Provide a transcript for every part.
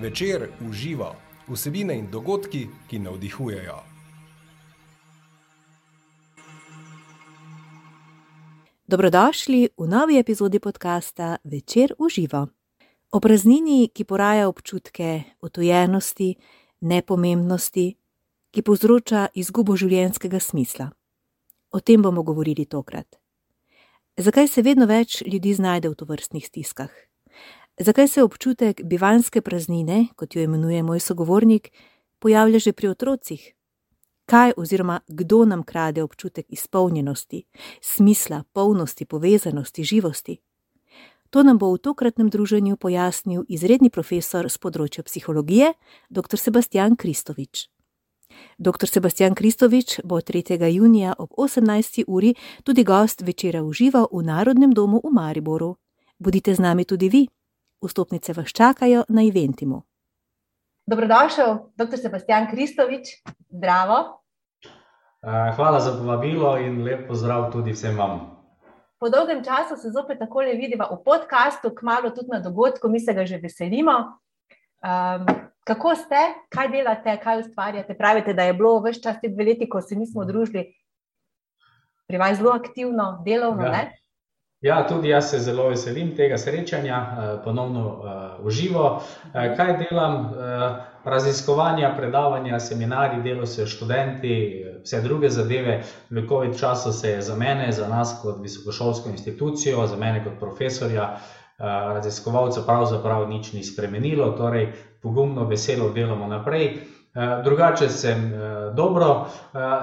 Večer uživa vsebine in dogodki, ki navdihujejo. Dobrodošli v novi epizodi podcasta Večer uživa. O praznini, ki poraja občutke otojenosti, nepomembnosti, ki povzroča izgubo življenjskega smisla. O tem bomo govorili tokrat. Zakaj se vedno več ljudi znajde v tovrstnih stiskah? Zakaj se občutek bivanske praznine, kot jo imenuje moj sogovornik, pojavlja že pri otrocih? Kaj oziroma kdo nam krade občutek izpolnjenosti, smisla, polnosti, povezanosti, živosti? To nam bo v tokratnem druženju pojasnil izredni profesor z področja psihologije, dr. Sebastian Kristovič. Dr. Sebastian Kristovič bo 3. junija ob 18. uri tudi gost večera užival v Narodnem domu v Mariboru. Bodite z nami tudi vi. Vstopnice vas čakajo na Eventimu. Dobrodošel, dr. Sebastian Kristovič, zdravo. Hvala za povabilo in lep pozdrav tudi vsem vam. Po dolgem času se zopet tako le vidiva v podkastu, kmalo tudi na dogodku, mi se ga že veselimo. Um, kako ste, kaj delate, kaj ustvarjate? Pravite, da je bilo vse čas te dve leti, ko se nismo družili, pri vas zelo aktivno, delovno. Ja. Ja, tudi jaz se zelo veselim tega srečanja, ponovno uh, uživo. Uh, kaj delam? Raziskovanja, predavanja, seminarji, delo s študenti, vse druge zadeve. V COVID času se je za mene, za nas kot visokošolsko institucijo, za mene kot profesorja, raziskovalca pravzaprav nič ni spremenilo, torej pogumno, veselo delamo naprej. Drugače sem dobro,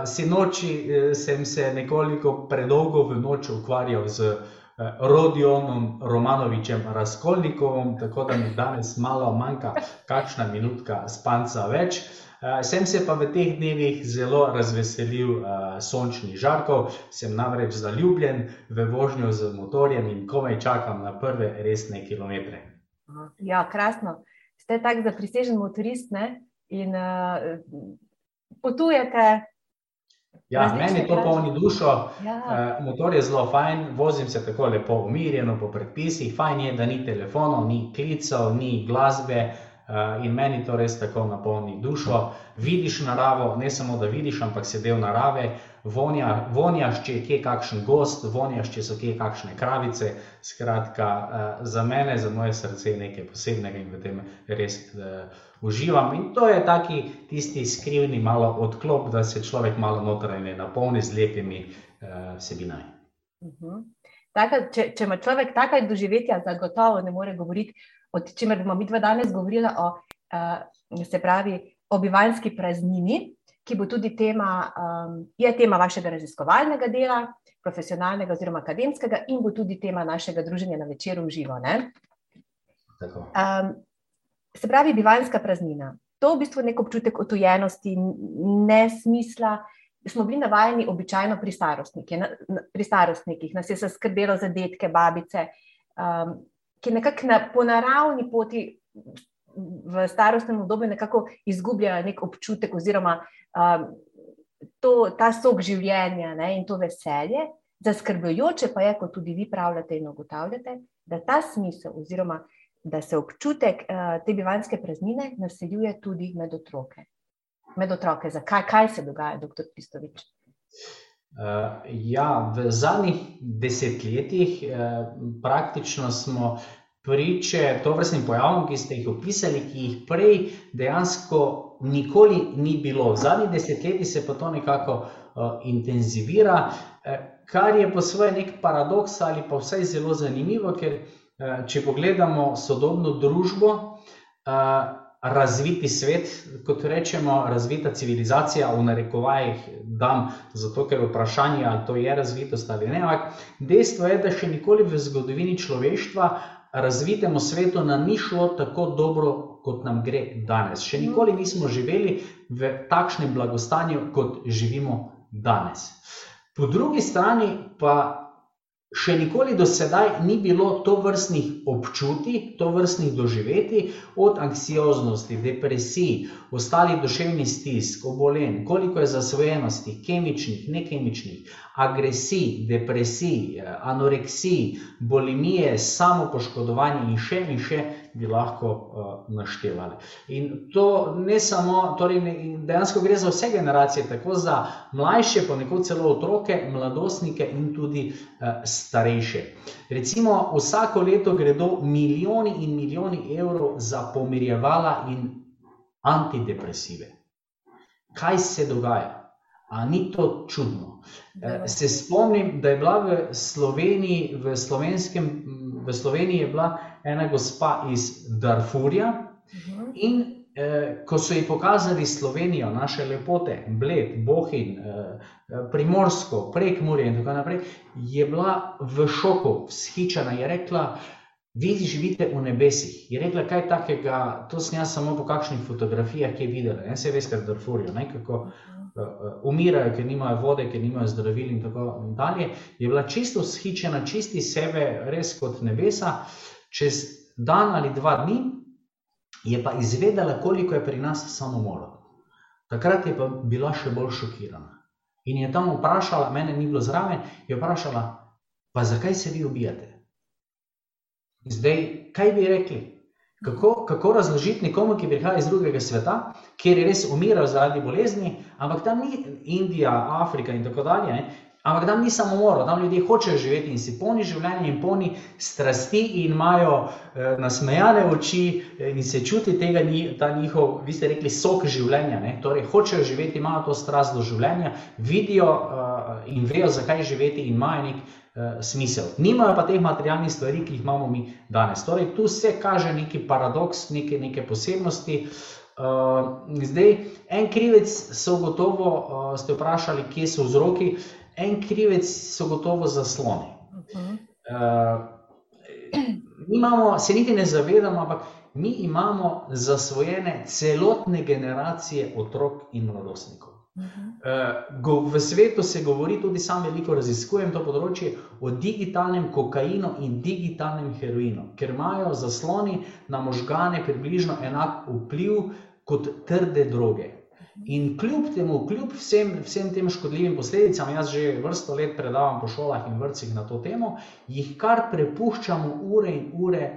sinoči sem se nekoliko predolgo v noč ukvarjal z Rodionom Romanovičem Razkolnikovom, tako da mi danes malo manjka, kakšna minutka spanca več. Sem se pa v teh dnevih zelo razveselil sončnih žarkov, sem namreč zaljubljen v vožnjo z motorjem in komaj čakam na prve resne kilometre. Ja, krasno. Ste tak zaprisežen motorist ne? in uh, potujete. Ja, meni to polni dušo, ja. motor je zelo fajn, vozim se tako lepo, umirjeno, po predpisih. Fajn je, da ni telefonov, ni klicev, ni glasbe in meni to res tako napolni dušo. Vidiš naravo, ne samo da vidiš, ampak si del narave, vonja, vonjaš, če je kje kakšen gost, vonjaš, če so kje kakšne kravice. Skratka, za mene, za moje srce je nekaj posebnega in v tem res uživam. In to je taki tisti skrivni malo odklop, da se človek malo notranje napolni z lepimi uh, vsebinami. Uh -huh. Taka, če, če ima človek takaj doživetja, zagotovo ne more govoriti, o čemer bomo mi dva danes govorili, o, uh, se pravi, o bivanski praznini, ki bo tudi tema, um, je tema vašega raziskovalnega dela, profesionalnega oziroma akademskega in bo tudi tema našega druženja na večeru v živo. Um, se pravi, bivanska praznina. To je v bistvu nek občutek otojenosti, nesmisla. Smo bili navajeni običajno pri, pri starostnikih, nas je skrbelo za detke, babice, um, ki nekako na, po naravni poti v starostnem obdobju nekako izgubljajo nek občutek oziroma um, to, ta sok življenja ne, in to veselje. Zaskrbljujoče pa je, kot tudi vi pravljate in ugotavljate, da ta smisel oziroma da se občutek uh, te bivanske praznine naseljuje tudi med otroke. Med otroke, zakaj kaj se dogaja, doktor Kristovič? Uh, ja, v zadnjih desetletjih uh, praktično smo priče to vrstnim pojavom, ki ste jih opisali, ki jih prej dejansko nikoli ni bilo. V zadnjih desetletjih se pa to nekako uh, intenzivira, uh, kar je po svoje nek paradoks ali pa vsaj zelo zanimivo, ker uh, Eh, če pogledamo sodobno družbo, eh, razviti svet, kot rečemo, razvita civilizacija, v narekovajih, dam, zato ker vprašanje, ali to je razvitost ali ne. Dejstvo je, da še nikoli v zgodovini človeštva razvitemu svetu nam ni šlo tako dobro, kot nam gre danes. Še nikoli nismo živeli v takšnem blagostanju, kot živimo danes. Po drugi strani pa še nikoli do sedaj ni bilo to vrstnih občutij, to vrstnih doživeti, od anksioznosti, depresij, ostalih duševnih stisk, obolenj, koliko je zasvojenosti, kemičnih, nekemičnih, agresij, depresij, anoreksij, bolimije, samopoškodovanje in še in še bi lahko uh, naštevali. In to ne samo, torej dejansko gre za vse generacije, tako za mlajše, pa nekako celo otroke, mladostnike in tudi uh, starejše. Recimo, vsako leto gredo milijoni in milijoni evrov za pomirjevala in antidepresive. Kaj se dogaja? A ni to čudno? Eh, se spomnim, da je bila v Sloveniji, v, v Sloveniji je bila ena gospa iz Darfurja mhm. in eh, ko so ji pokazali Slovenijo, naše lepote, Bled, Bohin, eh, Primorsko, Prekmurje in tako naprej, je bila v šoku, vzhičena, je rekla, vi živite v nebesih. Je rekla, kaj takega, to sem jaz samo po kakšnih fotografijah, ki je videla, ne se veš, kar Darfurjo, ne kako. Eh, umirajo, ker nimajo vode, ker nimajo zdravil in tako dalje, je bila čisto shičena, čisti sebe, res kot nebesa. Čez dan ali dva dni je pa izvedela, koliko je pri nas samomorov. Takrat je pa bila še bolj šokirana. In je tam vprašala, mene ni bilo zraven, je vprašala, pa zakaj se vi ubijate? Zdaj, kaj bi rekli? Kako, kako razložiti nekomu, ki prihaja iz drugega sveta, kjer je res umiral zaradi bolezni, ampak tam ni Indija, Afrika in tako dalje. Ne? Ampak tam ni samo moro, tam ljudje hočejo živeti in si polni življenja in polni strasti in imajo eh, nasmejane oči eh, in se čuti tega, ni, ta njihov, vi ste rekli, sok življenja. Ne? Torej, hočejo živeti, imajo to strast do življenja, vidijo eh, in vejo, zakaj živeti in imajo nek uh, smisel. Nimajo pa teh materialnih stvari, ki jih imamo mi danes. Torej, tu se kaže neki paradoks, neke, neke posebnosti. Uh, zdaj, en krivec so gotovo, uh, ste vprašali, kje so vzroki, en krivec so gotovo zasloni. Uh, mi imamo, se niti ne zavedamo, ampak mi imamo zasvojene celotne generacije otrok in mladostnikov. Uh, v svetu se govori, tudi sam veliko raziskujem to področje, o digitalnem kokainu in digitalnem heroinu, ker imajo zasloni na možgane približno enak vpliv kot trde droge. In kljub temu, kljub vsem, vsem tem škodljivim posledicam, jaz že vrsto let predavam po šolah in vrtcih na to temo, jih kar prepuščamo ure in ure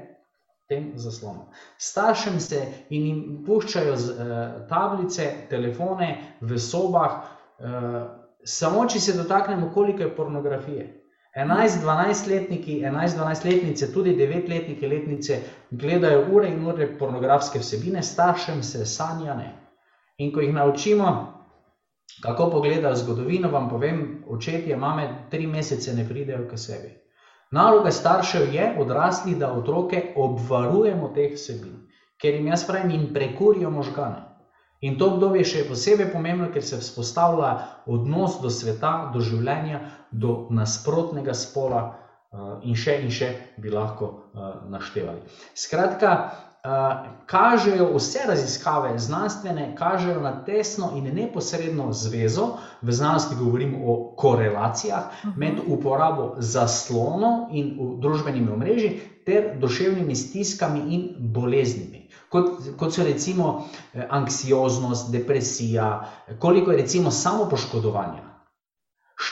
tem zaslonom. Staršem se in jim puščajo z, uh, tablice, telefone v sobah, uh, samo če se dotaknemo, koliko je pornografije. 11-12-letniki, 11-12-letnice, tudi 9-letniki, letnice gledajo ure in ure pornografske vsebine, staršem se sanjane. In ko jih naučimo, kako pogledajo zgodovino, vam povem, očetje, mame, tri mesece ne pridejo k sebi. Naloga staršev je odraslih, da otroke obvarujemo teh vsebin, ker jim jaz pravim, jim prekurijo možgane. In to obdobje še je posebej pomembno, ker se vzpostavlja odnos do sveta, do življenja, do nasprotnega spola uh, in še in še bi lahko uh, naštevali. Skratka, Eh, kažejo vse raziskave, znanstvene, kažejo na tesno in neposredno zvezo, v znanosti govorimo o korelacijah med mhm. uporabo zaslonov in družbenimi omrežji ter duševnimi stiskami in boleznimi. Kot, kot so recimo eh, anksioznost, depresija, koliko je recimo samopoškodovanja.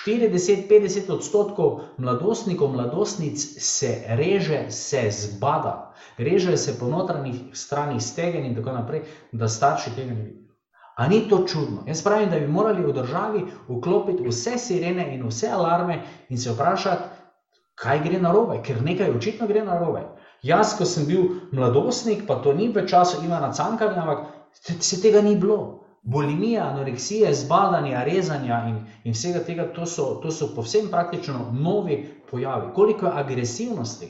40-50 odstotkov mladostnikov, mladostnic se reže, se zbada, režejo se po notranjih stranih stegen in tako naprej, da starši tega ne vidijo. A ni to čudno? Jaz pravim, da bi morali v državi vklopiti vse sirene in vse alarme in se vprašati, kaj gre na robe, ker nekaj očitno gre na robe. Jaz, ko sem bil mladostnik, pa to ni v času Ivana Cankarja, ampak se tega ni bilo. Bulimija, anoreksija, zbadanja, rezanja in, in vsega tega, to so, to so povsem praktično novi pojavi. Koliko je agresivnosti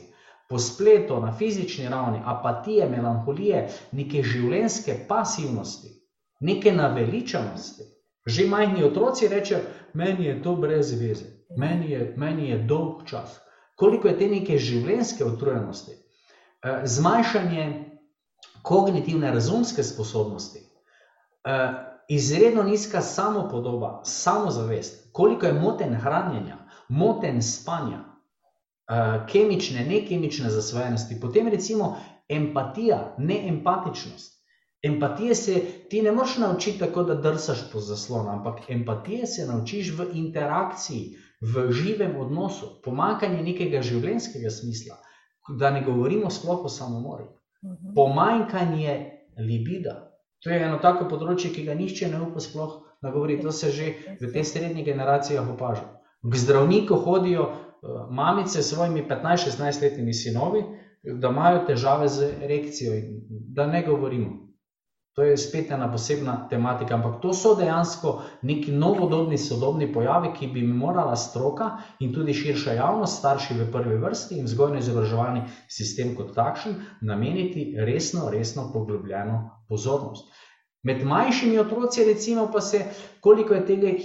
po spletu, na fizični ravni, apatije, melanholije, neke življenjske pasivnosti, neke naveličanosti. Že majhni otroci rečejo, meni je to brez veze, meni je, meni je dolg čas. Koliko je te neke življenjske utrujenosti, eh, zmanjšanje kognitivne, razumske sposobnosti. Eh, izredno nizka samopodoba, samozavest, koliko je moten hranjenja, moten spanja. Uh, kemične, nekemične zasvojenosti, potem recimo empatija, neempatičnost. Empatije se ti ne moreš naučiti tako, da drsaš po zaslonu, ampak empatije se naučiš v interakciji, v živem odnosu, pomankanje nekega življenjskega smisla, da ne govorimo sploh o samomorih. Mhm. Pomanjkanje libida. To je eno tako področje, ki ga nišče ne upa sploh nagovoriti. To se že v teh srednjih generacijah opaža. K zdravniku hodijo mamice s svojimi 15-16-letnimi sinovi, da imajo težave z erekcijo, da ne govorimo. To je spet ena posebna tematika, ampak to so dejansko neki novodobni, sodobni pojavi, ki bi morala stroka in tudi širša javnost, starši v prvi vrsti in vzgojno-izobraževalni sistem kot takšen nameniti resno, resno poglobljeno pozornost. Med manjšimi otroci, recimo, pa se koliko je tega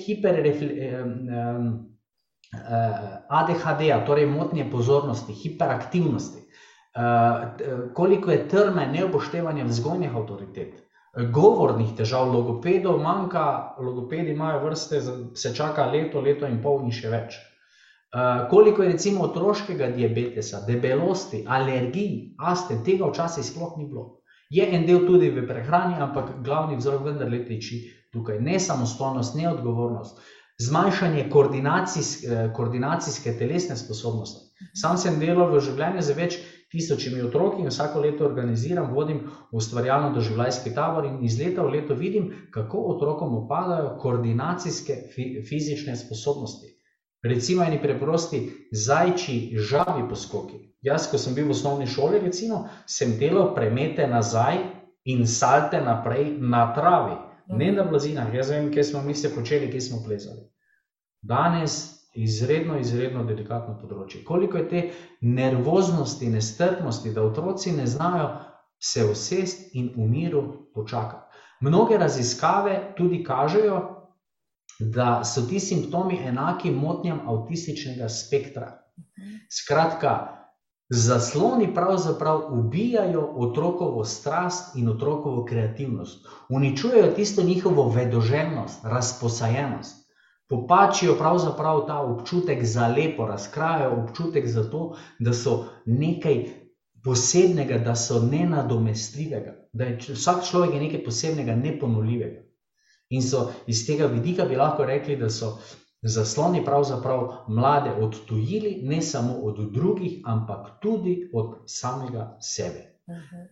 hiper-ADHD-ja, torej motnje pozornosti, hiperaktivnosti, koliko je trme neopoštevanja vzgojnih avtoritet govornih težav, logopedov manjka, logopedi imajo vrste, se čaka leto, leto in pol in še več. Uh, koliko je recimo otroškega diabetesa, debelosti, alergij, aste, tega včasih sploh ni bilo. Je en del tudi v prehrani, ampak glavni vzrok vendar le teči tukaj. Ne samostojnost, ne odgovornost, zmanjšanje koordinacijske, eh, koordinacijske telesne sposobnosti. Sam sem delal v življenju za več tisočimi otroki in vsako leto organiziram, vodim ustvarjalno doživljajski tabor in iz leta v leto vidim, kako otrokom opadajo koordinacijske fizične sposobnosti. Recimo, eni preprosti zajči, žabi poskoki. Jaz, ko sem bil v osnovni šoli, recimo, sem delal premete nazaj in salte naprej na travi, ne na blazinah. Jaz vem, kje smo mi se počeli, kje smo plezali. Danes izredno, izredno delikatno področje. Koliko je te nervoznosti, nestrpnosti, da otroci ne znajo se usesti in v miru počakati. Mnoge raziskave tudi kažejo, da so ti simptomi enaki motnjam avtističnega spektra. Skratka, zasloni pravzaprav ubijajo otrokovo strast in otrokovo kreativnost, uničujejo tisto njihovo vedoželjnost, razposajenost popačijo pravzaprav ta občutek za lepo, razkrajajo občutek za to, da so nekaj posebnega, da so nenadomestljivega, da je vsak človek je nekaj posebnega, neponovljivega. In so iz tega vidika bi lahko rekli, da so zasloni pravzaprav mlade odtujili ne samo od drugih, ampak tudi od samega sebe.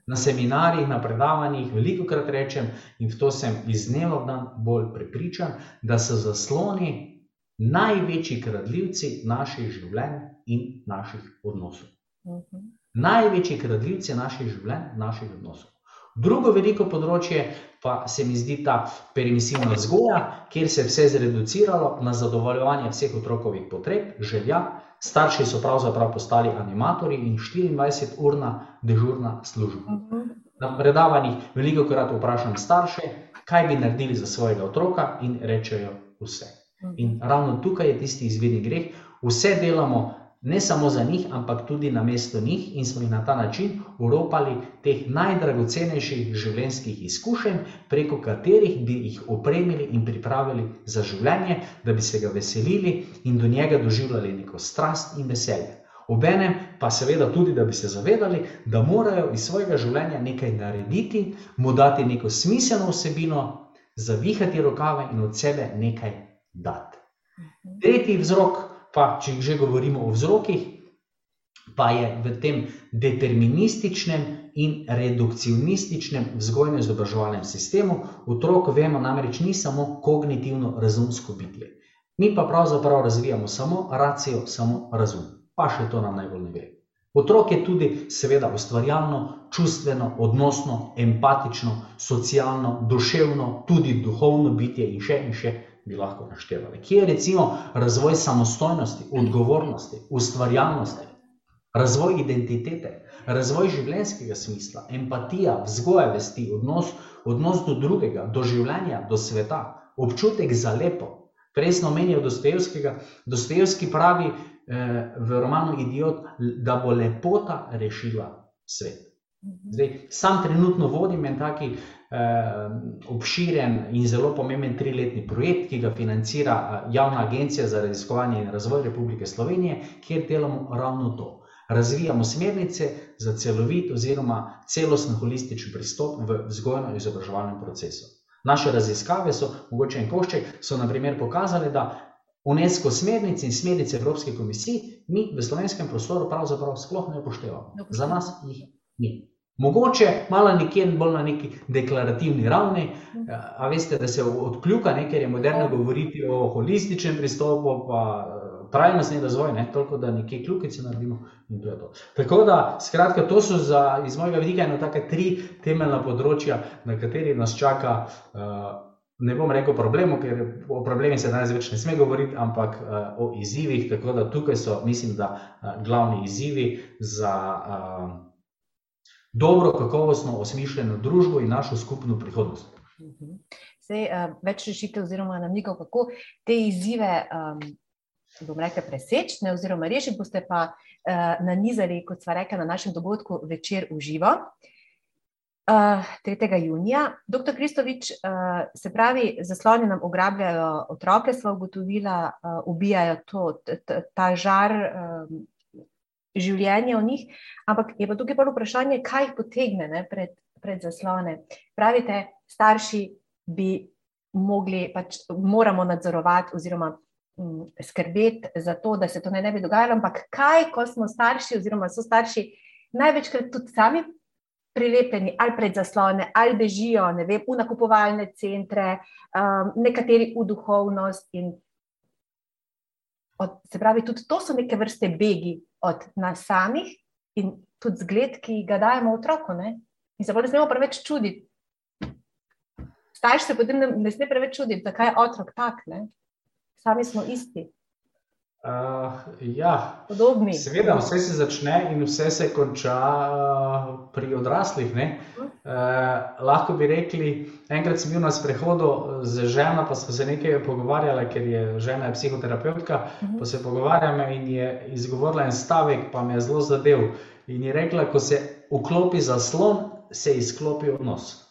Na seminarjih, na predavanjih, veliko krat rečem, in v to sem iz dneva v dan bolj prepričan, da so zasloni največji kradljivci naših življenj in naših odnosov. Največji kradljivci naših življenj in naših odnosov. Drugo veliko področje pa se mi zdi ta permisivna vzgoja, kjer se je vse zreduciralo na zadovoljevanje vseh otrokovih potreb, želja, starši so pravzaprav postali animatorji in 24-urna dežurna služba. Mhm. Na predavanjih veliko krat vprašam starše, kaj bi naredili za svojega otroka, in rečejo vse. Mhm. In ravno tukaj je tisti izvirni greh, vse delamo ne samo za njih, ampak tudi na mesto njih, in smo jih na ta način uropali teh najdragocenejših življenjskih izkušenj, preko katerih bi jih opremili in pripravili za življenje, da bi se ga veselili in do njega doživljali neko strast in veselje. Obenem pa seveda tudi, da bi se zavedali, da morajo iz svojega življenja nekaj narediti, mu dati neko smiselno vsebino, zavihati rokave in od sebe nekaj dati. Tretji vzrok pa če že govorimo o vzrokih, pa je v tem determinističnem in redukcionističnem vzgojno-izobraževalnem sistemu. Otrok, vemo, namreč ni samo kognitivno-razumsko bitje. Mi pa pravzaprav razvijamo samo racijo, samo razum. Pa še to nam najbolj ne gre. Otrok je tudi, seveda, ustvarjalno, čustveno, odnosno, empatično, socialno, duševno, tudi duhovno bitje in še in še bi lahko naštevali. Kje je recimo razvoj samostojnosti, odgovornosti, ustvarjalnosti, razvoj identitete, razvoj življenjskega smisla, empatija, vzgoja vesti, odnos, odnos do drugega, do življenja, do sveta, občutek za lepo. Prej smo omenili Dostojevskega, Dostojevski pravi eh, v romanu Idiot, da bo lepota rešila svet. Mhm. Zdaj, sam trenutno vodim en taki obširen in zelo pomemben triletni projekt, ki ga financira eh, Javna agencija za raziskovanje in razvoj Republike Slovenije, kjer delamo ravno to. Razvijamo smernice za celovit oziroma celostno holističen pristop v vzgojno-izobraževalnem procesu. Naše raziskave so, mogoče en košček, so naprimer pokazali, da UNESCO smernice in smernice Evropske komisije mi v slovenskem prostoru pravzaprav sploh ne upoštevamo. Za nas jih ni. Mogoče malo nekje bolj na neki deklarativni ravni, a veste, da se odkljuka nekaj, ker je moderno govoriti o holističnem pristopu, pa trajnostni razvoj, ne, toliko da nekje kljukice naredimo in to je to. Tako da, skratka, to so za, iz mojega vidika eno take tri temeljna področja, na kateri nas čaka, uh, ne bom rekel problemo, ker o problemih se danes več ne sme govoriti, ampak uh, o izzivih, tako da tukaj so, mislim, da uh, glavni izzivi za uh, dobro, kakovostno osmišljeno družbo in našo skupno prihodnost. Zdaj, uh, več rešitev, oziroma namigov, kako te izzive, um, preseči, oziroma rešiti, boste pa uh, nanizali, kot sva rekla, na našem dogodku večer v živo. Uh, 3. junija. Doktor Kristovič, uh, se pravi, zasloni nam ugrabljajo otroke, smo ugotovili, uh, ubijajo to, ta žar, um, življenje v njih, ampak je pa tukaj prvo vprašanje, kaj jih potegne ne, pred, pred zaslone. Pravite, starši bi mogli, pač moramo nadzorovati oziroma um, skrbeti za to, da se to ne, ne bi dogajalo, ampak kaj, ko smo starši oziroma so starši največkrat tudi sami prilepljeni ali pred zaslone, ali bežijo, ne vem, v nakupovalne centre, um, nekateri v duhovnost in od, se pravi, tudi to so neke vrste begi od nas samih in tudi zgled, ki ga dajemo otroku. Ne? In se pa ne smemo preveč čuditi. Starši se potem ne, ne sme preveč čuditi, zakaj je otrok tak. Ne? Sami smo isti. Uh, ja, podobni. Seveda, vse se začne in vse se konča uh, pri odraslih. Uh, lahko bi rekli, enkrat sem bil na sprehodu z ženo, pa smo se nekaj pogovarjali, ker je žena je psihoterapeutka. Uh -huh. Pa se pogovarjamo in je izgovorila en stavek, pa me je zelo zadev. In je rekla, ko se vklopi zaslon, se izklopi odnos.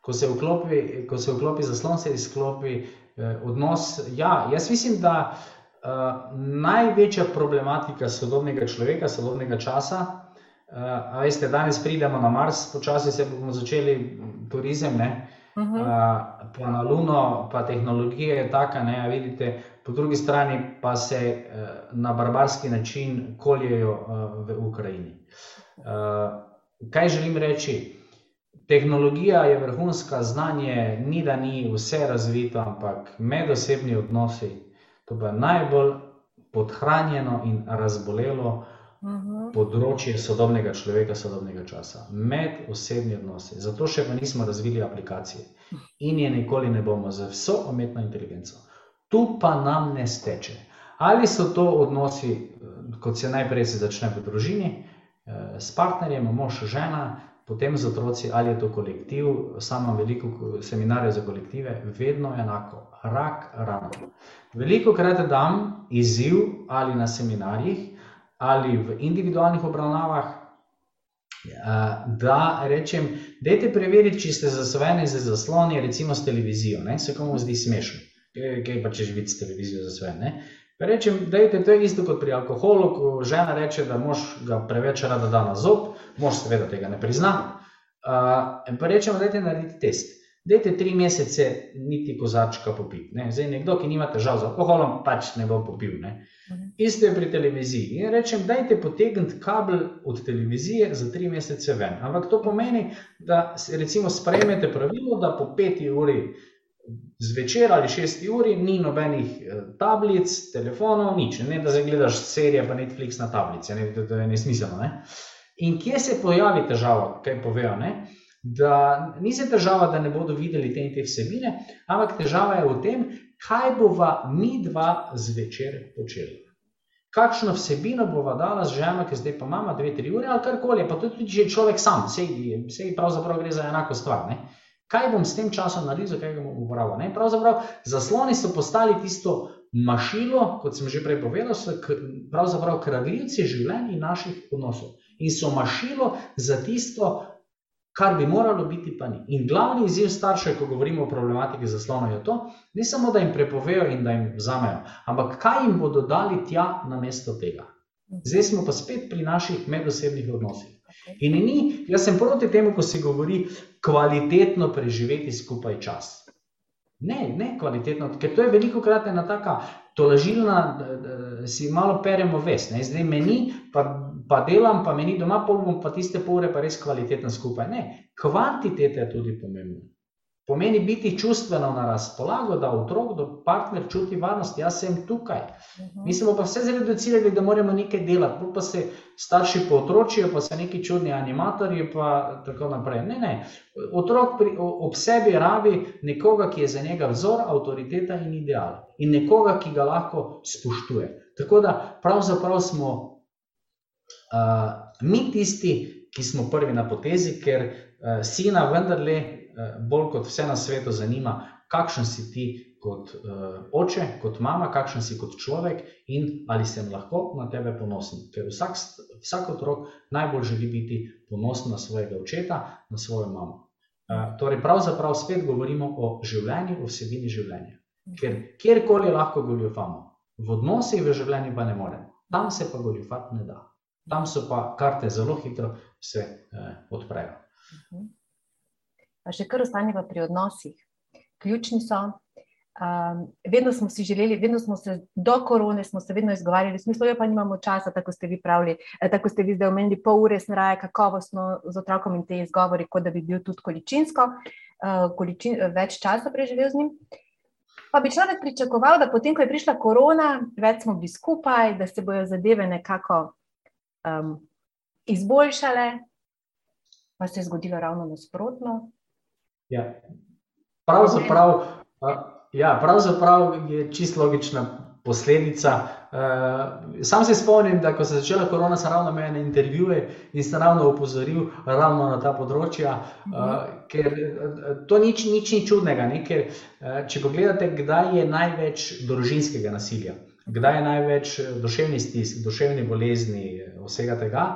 Ko se vklopi, ko se vklopi zaslon, se izklopi eh, odnos. Ja, jaz mislim, da. Eh, največja problematika sodobnega človeka, sodobnega časa. Uh, veste, danes pridemo na Mars, počasi se bomo začeli turizem, uh -huh. uh, pa na Luno, pa tehnologija je taka, ne, vidite, po drugi strani pa se uh, na barbarski način koljejo uh, v Ukrajini. Uh, kaj želim reči? Tehnologija je vrhunska, znanje ni, da ni vse razvito, ampak medosebni odnosi. To je najbolj podhranjeno in razbolelo uh mhm. -huh. področje sodobnega človeka, sodobnega časa, med osebni odnosi. Zato še pa nismo razvili aplikacije in je nikoli ne bomo za vso umetno inteligenco. Tu pa nam ne steče. Ali so to odnosi, kot se najprej se začne v družini, eh, s partnerjem, mož, žena, potem z otroci, ali je to kolektiv, sama veliko seminarjev za kolektive, vedno enako, rak, rano. Veliko krat dam izziv ali na seminarjih, ali v individualnih obravnavah, eh, da rečem, dajte preveriti, če ste zasvojeni za zasloni, recimo s televizijo, ne? se komu zdi smešno, kaj pa če živite s televizijo zasvojeni. Rečem, da je to isto kot pri alkoholu, ko žena reče, da mož ga preveč rada da na zob, mož seveda tega ne prizna. Uh, pa rečemo, da je narediti test. Dajte tri mesece niti kozarčka popiti. Ne? Zdaj, nekdo, ki nima težav z alkoholom, pač ne bo popil. Ne? Isto je pri televiziji. In rečem, dajte potegniti kabel od televizije za tri mesece ven. Ampak to pomeni, da recimo sprejmete pravilo, da po peti uri zvečer ali šesti uri ni nobenih eh, tablic, telefonov, nič. Ne da zdaj gledaš serije, pa Netflix na tablici, ne? to je nesmiselno. Ne? In kje se pojavi težava, kaj povejo? Ne? Da ni se težava, da ne bodo videli te in te vsebine, ampak težava je v tem, kaj bova mi dva zvečer počeli. Kakšno vsebino bova dala z ženo, ki zdaj pa ima dve, tri ure ali karkoli, pa tudi če je človek sam, vse pravzaprav gre za enako stvar. Ne? Kaj bom s tem časom naredil, zakaj ga bom uporabil? Pravzaprav zasloni so postali tisto mašilo, kot sem že prej povedal, so pravzaprav kradljivci življenja in naših odnosov in so mašilo za tisto, kar bi moralo biti, pa ni. In glavni izziv staršev, ko govorimo o problematiki zaslona, je to, ne samo, da jim prepovejo in da jim vzamejo, ampak kaj jim bodo dali tja na mesto tega. Zdaj smo pa spet pri naših medosebnih odnosih. In ni, jaz sem proti temu, ko se govori kvalitetno preživeti skupaj čas. Ne, ne kvalitetno, ker to je veliko krat ena taka tolažilna, da si malo peremo vest. Ne? Zdaj meni, pa, pa delam, pa meni doma, pa bom pa tiste pol ure pa res kvalitetno skupaj. Ne, kvantiteta je tudi pomembna. Pomeni biti čustveno na razpolago, da otrok, da partner čuti varnost, jaz sem tukaj. Mhm. Mi smo pa vse zreducirali, da moramo nekaj delati, pa se starši pootročijo, pa so neki čudni animatorji, pa tako naprej. Ne, ne. Otrok pri, ob sebi rabi nekoga, ki je za njega vzor, avtoriteta in ideal. In nekoga, ki ga lahko spoštuje. Tako da pravzaprav smo uh, mi tisti, ki smo prvi na potezi, ker uh, sina vendarle bolj kot vse na svetu zanima, kakšen si ti kot uh, oče, kot mama, kakšen si kot človek in ali sem lahko na tebe ponosen. Ker vsak, vsak otrok najbolj želi biti ponosen na svojega očeta, na svojo mamo. Uh, torej, pravzaprav spet govorimo o življenju, o vsebini življenja. Ker kjerkoli lahko goljufamo, v odnosih v življenju pa ne moremo, tam se pa goljufati ne da. Tam so pa karte zelo hitro se uh, odprejo. Uh -huh pa še kar ostaneva pri odnosih. Ključni so. Um, vedno smo si želeli, vedno smo se do korone, smo se vedno izgovarjali, smislo je pa nimamo časa, tako ste vi pravili, eh, tako ste vi zdaj omenili, pol ure snraje kakovostno z otrokom in te izgovori, kot da bi bil tudi količinsko, uh, količin, več časa preživel z njim. Pa bi človek pričakoval, da potem, ko je prišla korona, več smo bili skupaj, da se bojo zadeve nekako um, izboljšale, pa se je zgodilo ravno nasprotno. Ja. Pravzaprav, ja, pravzaprav je čisto logična posledica. Sam se spomnim, da ko se je začela korona, sem ravno imel intervjuje in sem ravno opozoril ravno na ta področja, ker to nič, nič ni čudnega. Ne? Ker, če pogledate, kdaj je največ družinskega nasilja, kdaj je največ duševnih stisk, duševnih bolezni, vsega tega,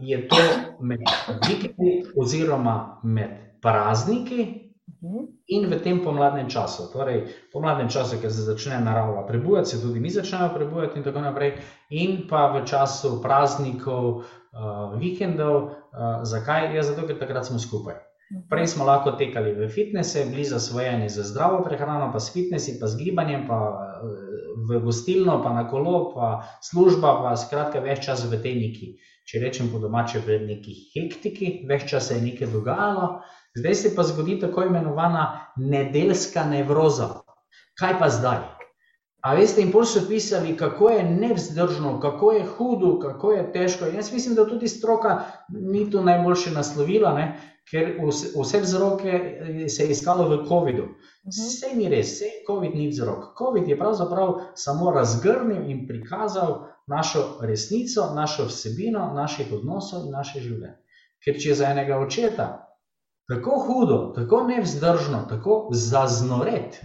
je to med vikendi oziroma med prazniki Mhm. in v tem pomladnem času. Torej, pomladnem času, ker se začne narava prebujati, se tudi mi začnemo prebujati in tako naprej, in pa v času praznikov, uh, vikendov. Uh, zakaj? Ja, zato, ker takrat smo skupaj. Prej smo lahko tekali v fitnese, bili zasvojeni za zdravo prehrano, pa s fitnesi, pa s gibanjem, pa v gostilno, pa na kolo, pa služba, pa skratka več čas v tej neki, če rečem po domače, v neki hektiki, več časa je nekaj dogajalo. Zdaj se pa zgodi tako imenovana nedeljska nevroza. Kaj pa zdaj? A veste, in pol so pisali, kako je nevzdržno, kako je hudo, kako je težko. Jaz mislim, da tudi stroka ni to najboljše naslovila, ne? ker vse vzroke se je iskalo v COVID-u. Vse ni res, vse COVID ni vzrok. COVID je pravzaprav samo razgrnil in prikazal našo resnico, našo vsebino, naših odnosov in naše življenje. Ker če za enega očeta tako hudo, tako nevzdržno, tako zaznoret,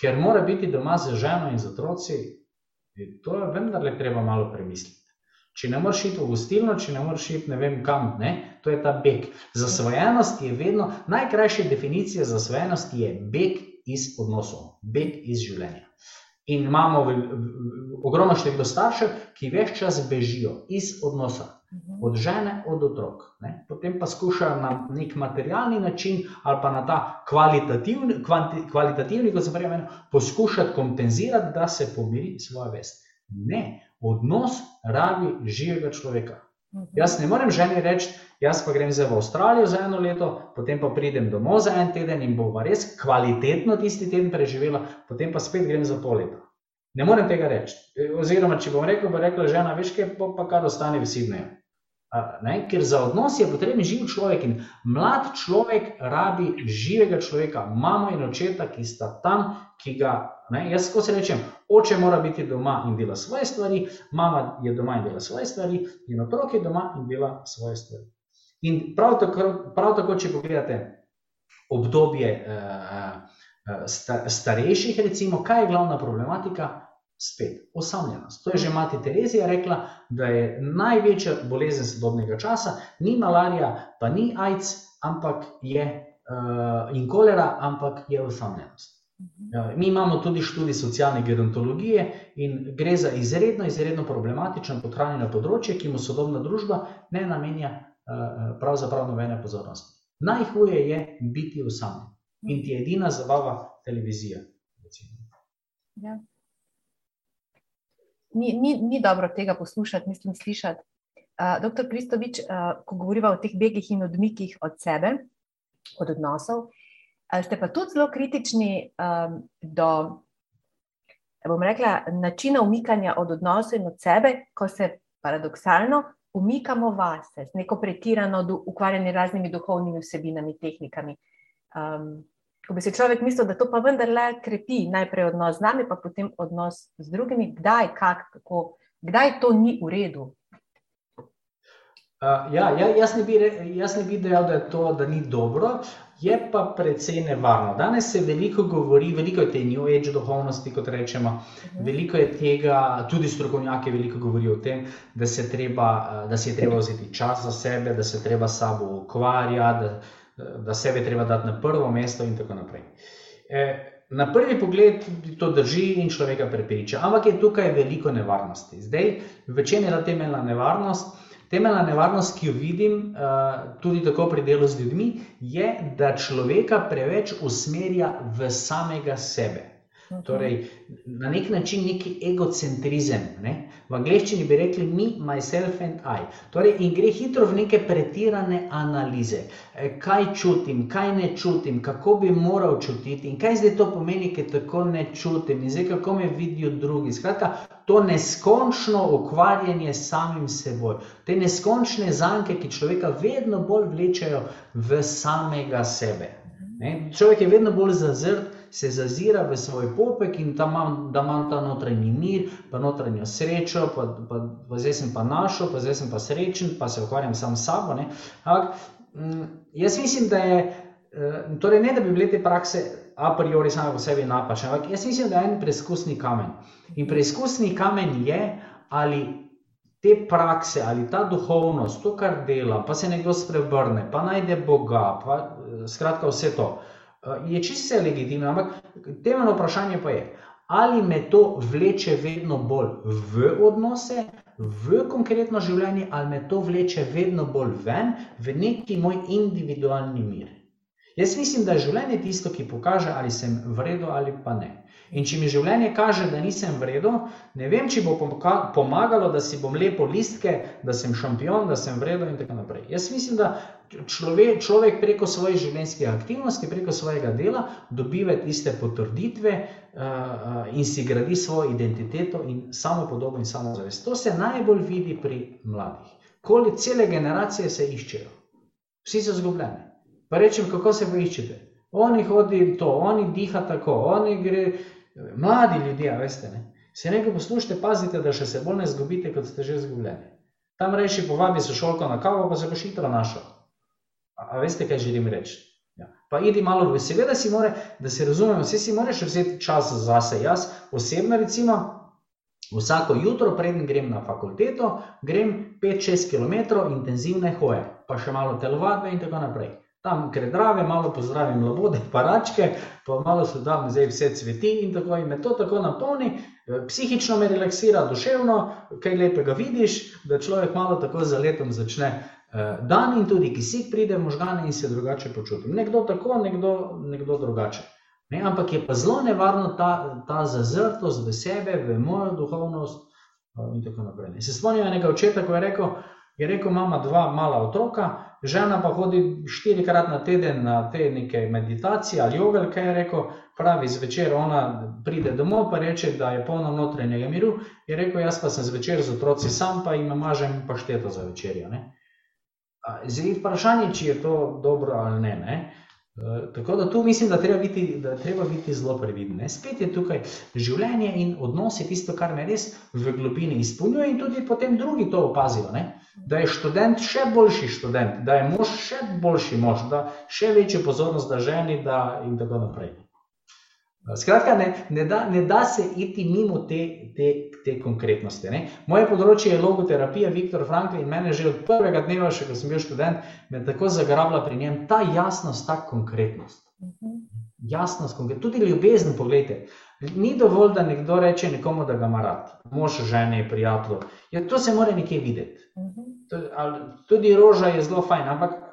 ker mora biti doma z ženo in z otroci, to je vendarle treba malo premisliti. Če ne moreš iti v gostilno, če ne moreš iti ne vem kam, ne, to je ta beg. Zasvojenost je vedno, najkrajša definicija zasvojenosti je beg iz odnosov, beg iz življenja. In imamo ogromno število staršev, ki več čas bežijo iz odnosa, od žene, od otrok. Ne? Potem pa skušajo na nek materialni način ali pa na ta kvalitativni, kvanti, kvalitativni kot sem prej omenil, poskušati kompenzirati, da se pomiri svojo vest. Ne, odnos rabi živega človeka. Jaz ne morem ženi reči, jaz pa grem zdaj v Avstralijo za eno leto, potem pa pridem domov za en teden in bo res kvalitetno tisti teden preživela, potem pa spet grem za pol leta. Ne morem tega reči. Oziroma, če bom rekel, bo rekla žena, veš kaj, pa kar ostane v Sydneyju. Ne? Ker za odnos je potreben živ človek in mlad človek rabi živega človeka, mamo in očeta, ki sta tam, ki ga, ne? jaz ko se rečem, oče mora biti doma in dela svoje stvari, mama je doma in dela svoje stvari, in otrok je doma in dela svoje stvari. In prav tako, prav tako če pogledate obdobje uh, uh, starejših, recimo, kaj je glavna problematika? Spet, osamljenost. To je že mati Terezija rekla, da je največja bolezen sodobnega časa, ni malarija, pa ni AIDS, ampak je uh, in kolera, ampak je osamljenost. Uh, mi imamo tudi študij socialne gerontologije in gre za izredno, izredno problematično podhranjeno področje, ki mu sodobna družba ne namenja uh, pravzaprav nobene pozornosti. Najhuje je biti osamljen in ti je edina zabava televizija. Ja ni, ni, ni dobro tega poslušati, mislim, slišati. Uh, doktor Kristovič, uh, ko govorimo o teh begih in odmikih od sebe, od odnosov, uh, ste pa tudi zelo kritični um, do, bom rekla, načina umikanja od odnosov in od sebe, ko se paradoksalno umikamo vase, z neko pretirano ukvarjanje raznimi duhovnimi vsebinami, tehnikami. Um, Ko bi si človek mislil, da to pa vendarle krepi najprej odnos z nami, pa potem odnos z drugimi, kdaj, kak, kako, kdaj to ni v redu. Uh, ja, ja, jaz, ne bi, jaz ne bi dejal, da je to da ni dobro, je pa precej nevarno. Danes se veliko govori, veliko je te New Age duhovnosti, kot rečemo, mhm. veliko je tega, tudi strokovnjaki veliko govorijo o tem, da se, treba, da se je treba vzeti čas za sebe, da se treba sabo ukvarjati da sebe treba dati na prvo mesto in tako naprej. E, na prvi pogled to drži in človeka prepriča, ampak je tukaj veliko nevarnosti. Zdaj, v čem je ta temeljna nevarnost? Temeljna nevarnost, ki jo vidim uh, tudi tako pri delu z ljudmi, je, da človeka preveč usmerja v samega sebe. Torej, na nek način neki egocentrizem. Ne? V angleščini bi rekli me, myself and I. Torej, in gre hitro v neke pretirane analize. E, kaj čutim, kaj ne čutim, kako bi moral čutiti in kaj zdaj to pomeni, ker tako ne čutim in zdaj kako me vidijo drugi. Skratka, to neskončno ukvarjanje s samim seboj, te neskončne zanke, ki človeka vedno bolj vlečejo v samega sebe. Ne? Človek je vedno bolj zazrt se zazira v svoj popek in da imam, da imam ta notranji mir, pa notranjo srečo, pa, pa, pa zdaj sem pa našel, pa zdaj sem pa srečen, pa se ukvarjam sam s sabo. Ampak mm, jaz mislim, da je, eh, torej ne da bi bile te prakse a priori same po sebi napačne, ampak jaz mislim, da je en preizkusni kamen. In preizkusni kamen je, ali te prakse, ali ta duhovnost, to, kar dela, pa se nekdo sprevrne, pa najde Boga, pa eh, skratka vse to. Eh, je čisto legitimno, ampak temeljno vprašanje pa je, ali me to vleče vedno bolj v odnose, v konkretno življenje, ali me to vleče vedno bolj ven, v neki moj individualni mir. Jaz mislim, da je življenje tisto, ki pokaže, ali sem v redu ali pa ne. In če mi življenje kaže, da nisem v redu, ne vem, če bo pomagalo, da si bom lepo listke, da sem šampion, da sem v redu in tako naprej. Jaz mislim, da človek, človek preko svojih življenjskih aktivnosti, preko svojega dela dobiva tiste potrditve uh, in si gradi svojo identiteto in samo podobo in samo zavest. To se najbolj vidi pri mladih. Koli cele generacije se iščejo, vsi so zgubljeni. Pa rečem, kako se vi iščete? Oni hodijo to, oni diha tako, oni gre, mladi ljudje, veste, ne? se nekaj poslušajte, pazite, da še se bolj ne zgubite, kot ste že zgubljeni. Tam reči, povabi se šolko na kavo, pa se boš hitro našel. A, a veste, kaj želim reči? Ja. Pa idi malo v seveda si more, da se razumemo, vsi si moraš vzeti čas zase. Jaz osebno recimo, vsako jutro, preden grem na fakulteto, grem 5-6 km intenzivne hoje, pa še malo telovadbe in tako naprej tam gre drave, malo pozdravim labode, paračke, pa malo se tam zdaj vse cveti in tako in me to tako napolni, eh, psihično me relaksira, duševno, kaj lepega vidiš, da človek malo tako za letom začne eh, dan in tudi kisik pride v možgane in se drugače počutim. Nekdo tako, nekdo, nekdo drugače. Ne, ampak je pa zelo nevarno ta, ta zazrtost v sebe, v mojo duhovnost in tako naprej. Se spomnim enega očeta, ko je rekel, je rekel, mama dva mala otroka, žena pa hodi štirikrat na teden na te neke meditacije ali jogal, kaj je rekel, pravi zvečer ona pride domov, pa reče, da je polno notranjega miru, je rekel, jaz pa sem zvečer z otroci sam, pa jim mažem pašteto za večerjo. Zdaj, vprašanje, či je to dobro ali ne. ne? Eh, tako da tu mislim, da treba biti, da treba biti zelo previden. Spet je tukaj življenje in odnosi, tisto, kar me res v globini izpolnjuje, in tudi potem drugi to opazijo. Ne? Da je študent še boljši študent, da je mož še boljši mož, da še večjo pozornost da ženi da in tako naprej. Skratka, ne, ne, da, ne da se iti mimo te, te, te konkretnosti. Ne. Moje področje je logoterapija, Viktor Frankl in mene že od prvega dneva, še ko sem bil študent, me tako zagrabila pri njem ta jasnost, ta konkretnost. Mhm. Jasnost, konkretnost. tudi ljubezen, pogledajte. Ni dovolj, da nekdo reče nekomu, da ga ima rad, mož, žene, prijatelj. Ja, to se mora nekje videti. Mhm. Tudi roža je zelo fajn, ampak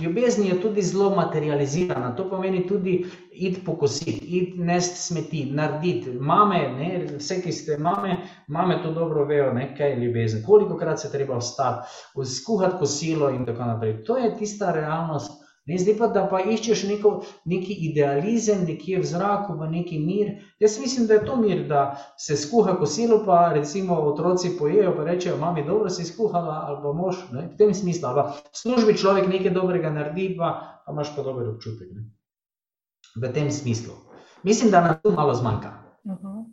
Ljubezen je tudi zelo materializirana, to pomeni tudi id pokositi, id nest smeti, narediti. Mame, ne, vse, ki ste mame, mame to dobro vejo, ne, kaj je ljubezen, koliko krat se treba vstati, skuhati kosilo in tako naprej. To je tista realnost. Ne, zdaj pa, da pa iščeš neko, neki idealizem, nekje v zraku, v neki mir. Jaz mislim, da je to mir, da se skuha kosilo, pa recimo otroci pojejo, pa rečejo, mami, dobro si skuhala, ali pa mož, ne, v tem smislu. Ali pa službi človek nekaj dobrega naredi, pa, pa imaš pa dober občutek. Ne. V tem smislu. Mislim, da nam tu malo zmanjka. Uh mhm. -huh.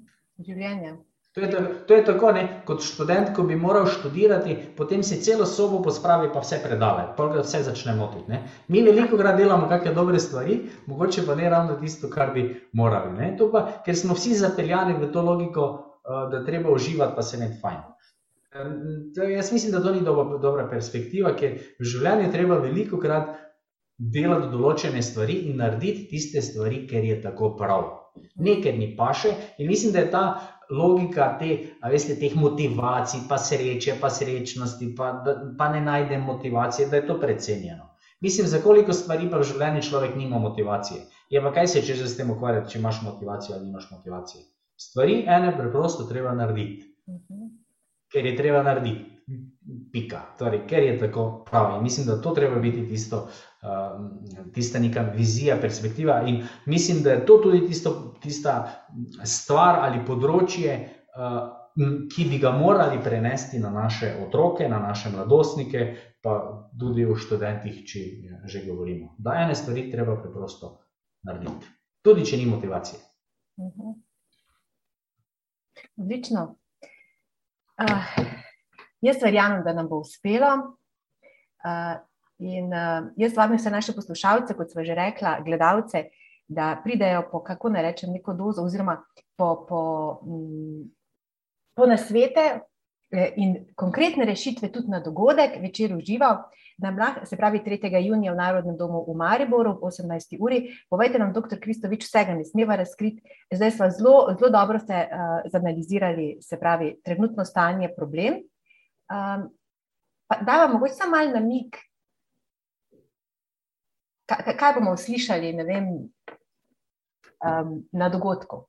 Življenje. To je, to je tako, ne? kot študent, ko bi moral študirati, potem si celo sobo pospravi, pa vse predale, pa vse začne motiti. Ne? Mi veliko krat delamo kakšne dobre stvari, mogoče pa ne ravno tisto, kar bi morali. Pa, ker smo vsi zapeljani v to logiko, uh, da treba uživati, pa se ne fajn. Jaz mislim, da to ni dobra, dobra perspektiva, ker v življenju treba veliko krat delati določene stvari in narediti tiste stvari, ker je tako prav. Nekaj ni paše in mislim, da je ta logika te, veste, teh motivacij, pa sreče, pa srečnosti, pa, da, pa ne najdem motivacije, da je to precenjeno. Mislim, za koliko stvari pa v življenju človek nima motivacije. Je pa kaj se če že s tem ukvarjati, če imaš motivacijo ali nimaš motivacije. Stvari ene preprosto treba narediti. Mhm. Ker je treba narediti. Pika. Torej, ker je tako prav. In mislim, da to treba biti tisto, uh, tista neka vizija, perspektiva. In mislim, da je to tudi tisto, tista stvar ali področje, uh, ki bi ga morali prenesti na naše otroke, na naše mladostnike, pa tudi v študentih, če že govorimo. Da ene stvari treba preprosto narediti, tudi če ni motivacije. Mhm. Odlično. Uh. Jaz verjamem, da nam bo uspelo. Uh, in uh, jaz vabim vse naše poslušalce, kot smo že rekla, gledalce, da pridejo po, kako ne rečem, neko dozo, oziroma po, po, m, po nasvete in konkretne rešitve tudi na dogodek, večer užival. Se pravi, 3. junija v Narodnem domu v Mariboru ob 18. uri. Povejte nam, dr. Kristovič, vsega ne smeva razkriti. Zdaj smo zelo, zelo dobro se uh, zanalizirali, se pravi, trenutno stanje, problem. Um, da vam mogoče samo malo namig, kaj, kaj bomo slišali vem, um, na dogodku.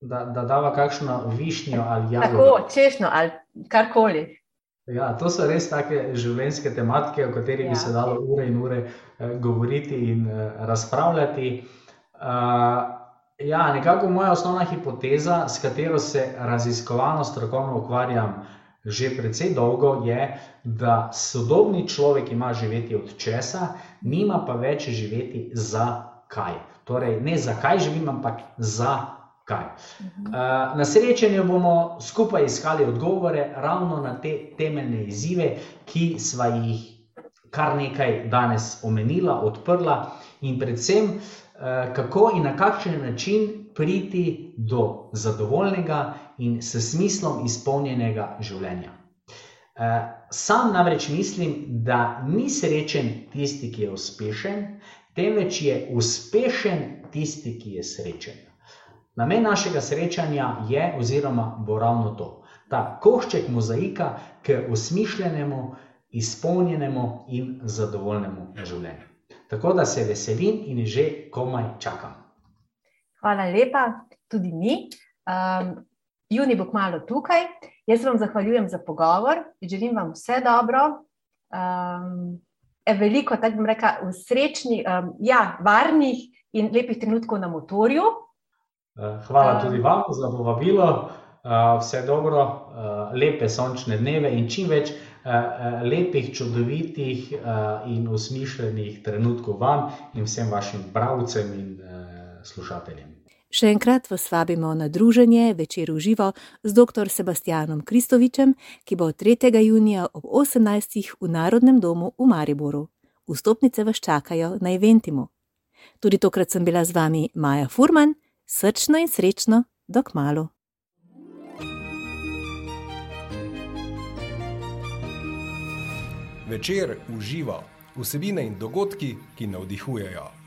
Da, da dava kakšno višnjo ali jabolko. Tako, češnjo ali karkoli. Ja, to so res take življenjske tematike, o katerih ja. bi se dalo ure in ure eh, govoriti in eh, razpravljati. Uh, ja, nekako moja osnovna hipoteza, s katero se raziskovalno strokovno ukvarjam, že precej dolgo, je, da sodobni človek ima živeti od česa, nima pa več živeti za kaj. Torej, ne za kaj živim, ampak za kaj. Eh, na srečanju bomo skupaj iskali odgovore ravno na te temeljne izzive, ki sva jih kar nekaj danes omenila, odprla in predvsem. Eh, kako in na kakšen način priti do zadovoljnega in s smislom izpolnjenega življenja. Eh, sam namreč mislim, da ni srečen tisti, ki je uspešen, temveč je uspešen tisti, ki je srečen. Namen našega srečanja je, oziroma bo ravno to, ta košček mozaika k usmišljenemu, izpolnjenemu in zadovoljnemu življenju. Tako da se veselim in že komaj čakam. Hvala lepa, tudi mi. Um, juni bo kmalo tukaj. Jaz vam zahvaljujem za pogovor, želim vam vse dobro. Um, veliko, tako bom rekla, srečnih, um, ja, varnih in lepih trenutkov na motorju. Uh, hvala tudi vam za povabilo. Uh, vse dobro, lepe sončne dneve in čim več. Eh, eh, lepih, čudovitih eh, in usmišljenih trenutkov vam in vsem vašim bralcem in slušateljem. Še enkrat vas vabimo na druženje večer v živo z dr. Sebastianom Kristovičem, ki bo 3. junija ob 18. v Narodnem domu v Mariboru. Vstopnice vas čakajo na Eventimu. Tudi tokrat sem bila z vami Maja Furman, Srčno in srečno, dok malu. Večer uživa vsebine in dogodki, ki navdihujejo.